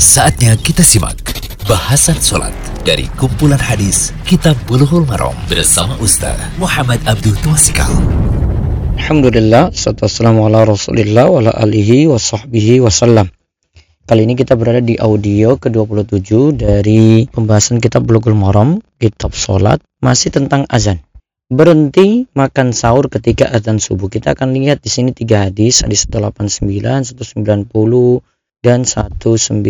Saatnya kita simak bahasan sholat dari kumpulan hadis Kitab Bulughul Maram bersama Ustaz Muhammad Abdul Twasikal. Alhamdulillah, wassalamu ala rasulillah wa ala alihi wa sahbihi wasallam. Kali ini kita berada di audio ke-27 dari pembahasan kitab Bulughul Maram, kitab sholat, masih tentang azan. Berhenti makan sahur ketika azan subuh. Kita akan lihat di sini tiga hadis, hadis 189, 190, dan 191.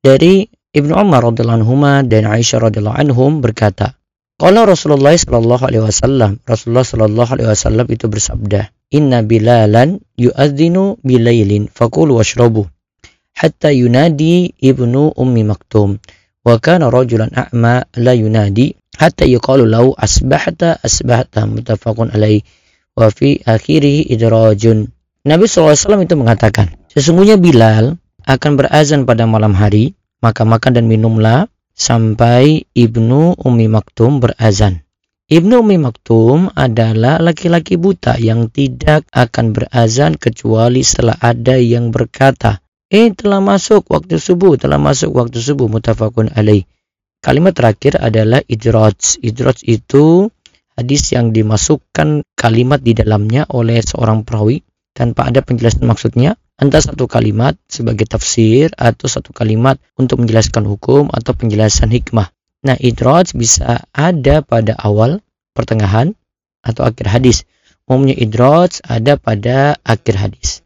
Dari Ibnu Umar radhiyallahu anhu dan Aisyah radhiyallahu anhum berkata, kalau Rasulullah sallallahu alaihi wasallam, Rasulullah sallallahu alaihi wasallam itu bersabda, "Inna Bilalan yu'adzinu bilailin fakulu washrabu hatta yunadi ibnu ummi maktum wa kana rajulan a'ma la yunadi hatta yuqalu lahu asbahta asbahta muttafaqun alaih wa fi akhirih idrajun." Nabi SAW itu mengatakan, Sesungguhnya Bilal akan berazan pada malam hari, maka makan dan minumlah sampai Ibnu Umi Maktum berazan. Ibnu Umi Maktum adalah laki-laki buta yang tidak akan berazan kecuali setelah ada yang berkata, Eh telah masuk waktu subuh, telah masuk waktu subuh mutafakun alaih. Kalimat terakhir adalah idraj. Idraj itu hadis yang dimasukkan kalimat di dalamnya oleh seorang perawi tanpa ada penjelasan maksudnya entah satu kalimat sebagai tafsir atau satu kalimat untuk menjelaskan hukum atau penjelasan hikmah. Nah, idraj bisa ada pada awal, pertengahan, atau akhir hadis. Umumnya idraj ada pada akhir hadis.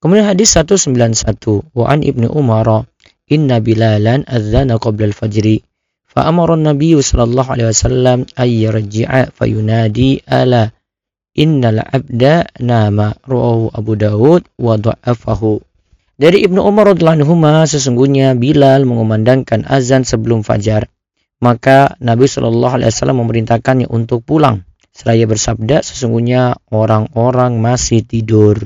Kemudian hadis 191 wa an Ibnu Umar inna bilalan adzana qabla al-fajri sallallahu alaihi wasallam ay yarji'a fayunadi ala innal abda nama ru'ahu Abu Dawud wa dha'afahu. Dari Ibnu Umar radhiyallahu sesungguhnya Bilal mengumandangkan azan sebelum fajar. Maka Nabi Shallallahu alaihi wasallam memerintahkannya untuk pulang. Seraya bersabda sesungguhnya orang-orang masih tidur.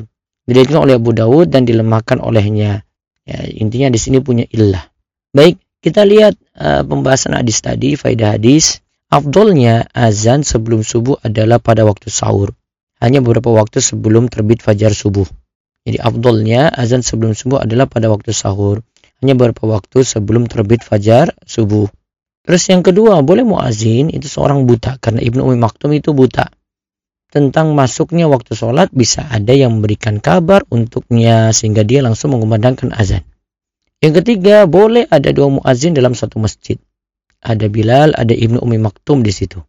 Diriwayatkan oleh Abu Dawud dan dilemahkan olehnya. Ya, intinya di sini punya illah. Baik, kita lihat uh, pembahasan hadis tadi, faidah hadis. Afdolnya azan sebelum subuh adalah pada waktu sahur. Hanya beberapa waktu sebelum terbit fajar subuh. Jadi afdolnya azan sebelum subuh adalah pada waktu sahur. Hanya beberapa waktu sebelum terbit fajar subuh. Terus yang kedua, boleh muazin itu seorang buta. Karena Ibnu Umi Maktum itu buta. Tentang masuknya waktu sholat bisa ada yang memberikan kabar untuknya sehingga dia langsung mengumandangkan azan. Yang ketiga, boleh ada dua muazin dalam satu masjid ada Bilal, ada Ibnu Umi Maktum di situ.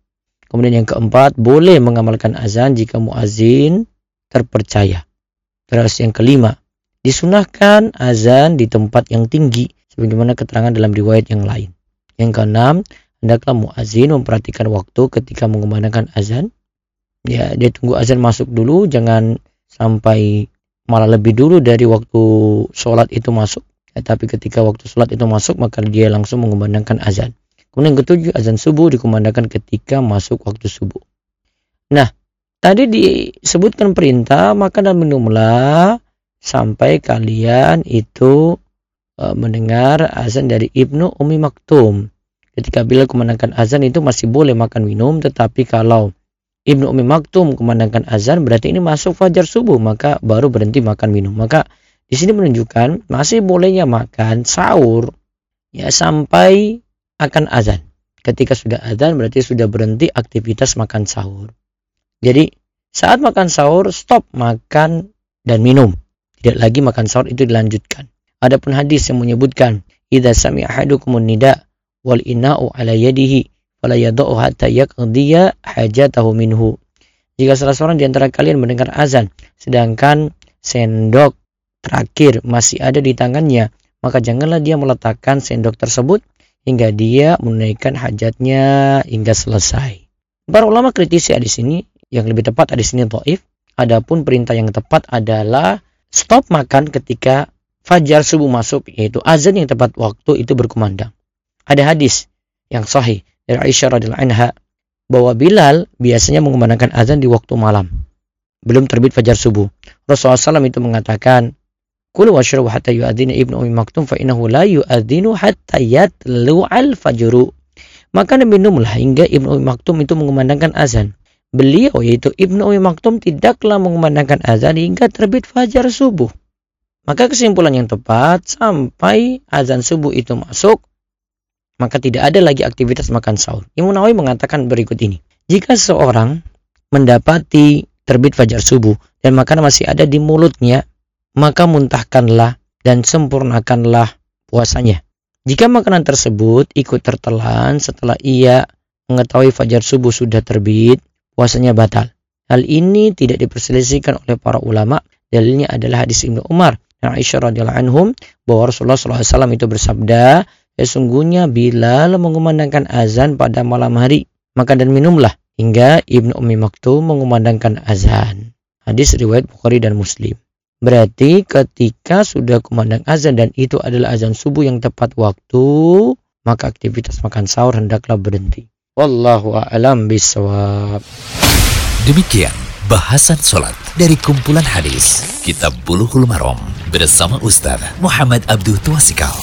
Kemudian yang keempat, boleh mengamalkan azan jika muazin terpercaya. Terus yang kelima, disunahkan azan di tempat yang tinggi sebagaimana keterangan dalam riwayat yang lain. Yang keenam, hendaklah muazin memperhatikan waktu ketika mengumandangkan azan. Ya, dia tunggu azan masuk dulu, jangan sampai malah lebih dulu dari waktu sholat itu masuk. Ya, tapi ketika waktu sholat itu masuk, maka dia langsung mengumandangkan azan. Kemudian yang ketujuh, azan subuh dikumandangkan ketika masuk waktu subuh. Nah, tadi disebutkan perintah, makan dan minumlah sampai kalian itu e, mendengar azan dari Ibnu Umi Maktum. Ketika bila kumandangkan azan itu masih boleh makan minum, tetapi kalau Ibnu Umi Maktum kumandangkan azan berarti ini masuk fajar subuh, maka baru berhenti makan minum. Maka di sini menunjukkan masih bolehnya makan sahur ya sampai akan azan. Ketika sudah azan berarti sudah berhenti aktivitas makan sahur. Jadi saat makan sahur stop makan dan minum. Tidak lagi makan sahur itu dilanjutkan. Adapun hadis yang menyebutkan idza sami'a ahadukumun nida wal ina'u ala yadihi fala yad'u hatta yaqdiya hajatahu minhu. Jika salah seorang di antara kalian mendengar azan sedangkan sendok terakhir masih ada di tangannya, maka janganlah dia meletakkan sendok tersebut hingga dia menunaikan hajatnya hingga selesai. Para ulama kritisi hadis ini yang lebih tepat hadis ini dhaif. Adapun perintah yang tepat adalah stop makan ketika fajar subuh masuk yaitu azan yang tepat waktu itu berkumandang. Ada hadis yang sahih dari Aisyah radhiyallahu anha bahwa Bilal biasanya mengumandangkan azan di waktu malam belum terbit fajar subuh. Rasulullah SAW itu mengatakan Kulu washrabu hatta yu'adzina ibnu Ummi Maktum fa innahu la yu'adzinu hatta yatlu'al fajru. Maka minumlah hingga Ibnu Ummi Maktum itu mengumandangkan azan. Beliau yaitu Ibnu Ummi Maktum tidaklah mengumandangkan azan hingga terbit fajar subuh. Maka kesimpulan yang tepat sampai azan subuh itu masuk, maka tidak ada lagi aktivitas makan sahur. Imam Nawawi mengatakan berikut ini. Jika seorang mendapati terbit fajar subuh dan makanan masih ada di mulutnya, maka muntahkanlah dan sempurnakanlah puasanya. Jika makanan tersebut ikut tertelan setelah ia mengetahui fajar subuh sudah terbit, puasanya batal. Hal ini tidak diperselisihkan oleh para ulama. Dalilnya adalah hadis Ibnu Umar dan Aisyah radhiyallahu anhum bahwa Rasulullah SAW itu bersabda, sesungguhnya bila mengumandangkan azan pada malam hari, makan dan minumlah hingga Ibnu Ummi Maktum mengumandangkan azan. Hadis riwayat Bukhari dan Muslim. Berarti ketika sudah kumandang azan dan itu adalah azan subuh yang tepat waktu, maka aktivitas makan sahur hendaklah berhenti. Wallahu a'lam bishawab. Demikian bahasan sholat dari kumpulan hadis Kitab Bulughul Maram bersama Ustaz Muhammad Abdul Tuasikal.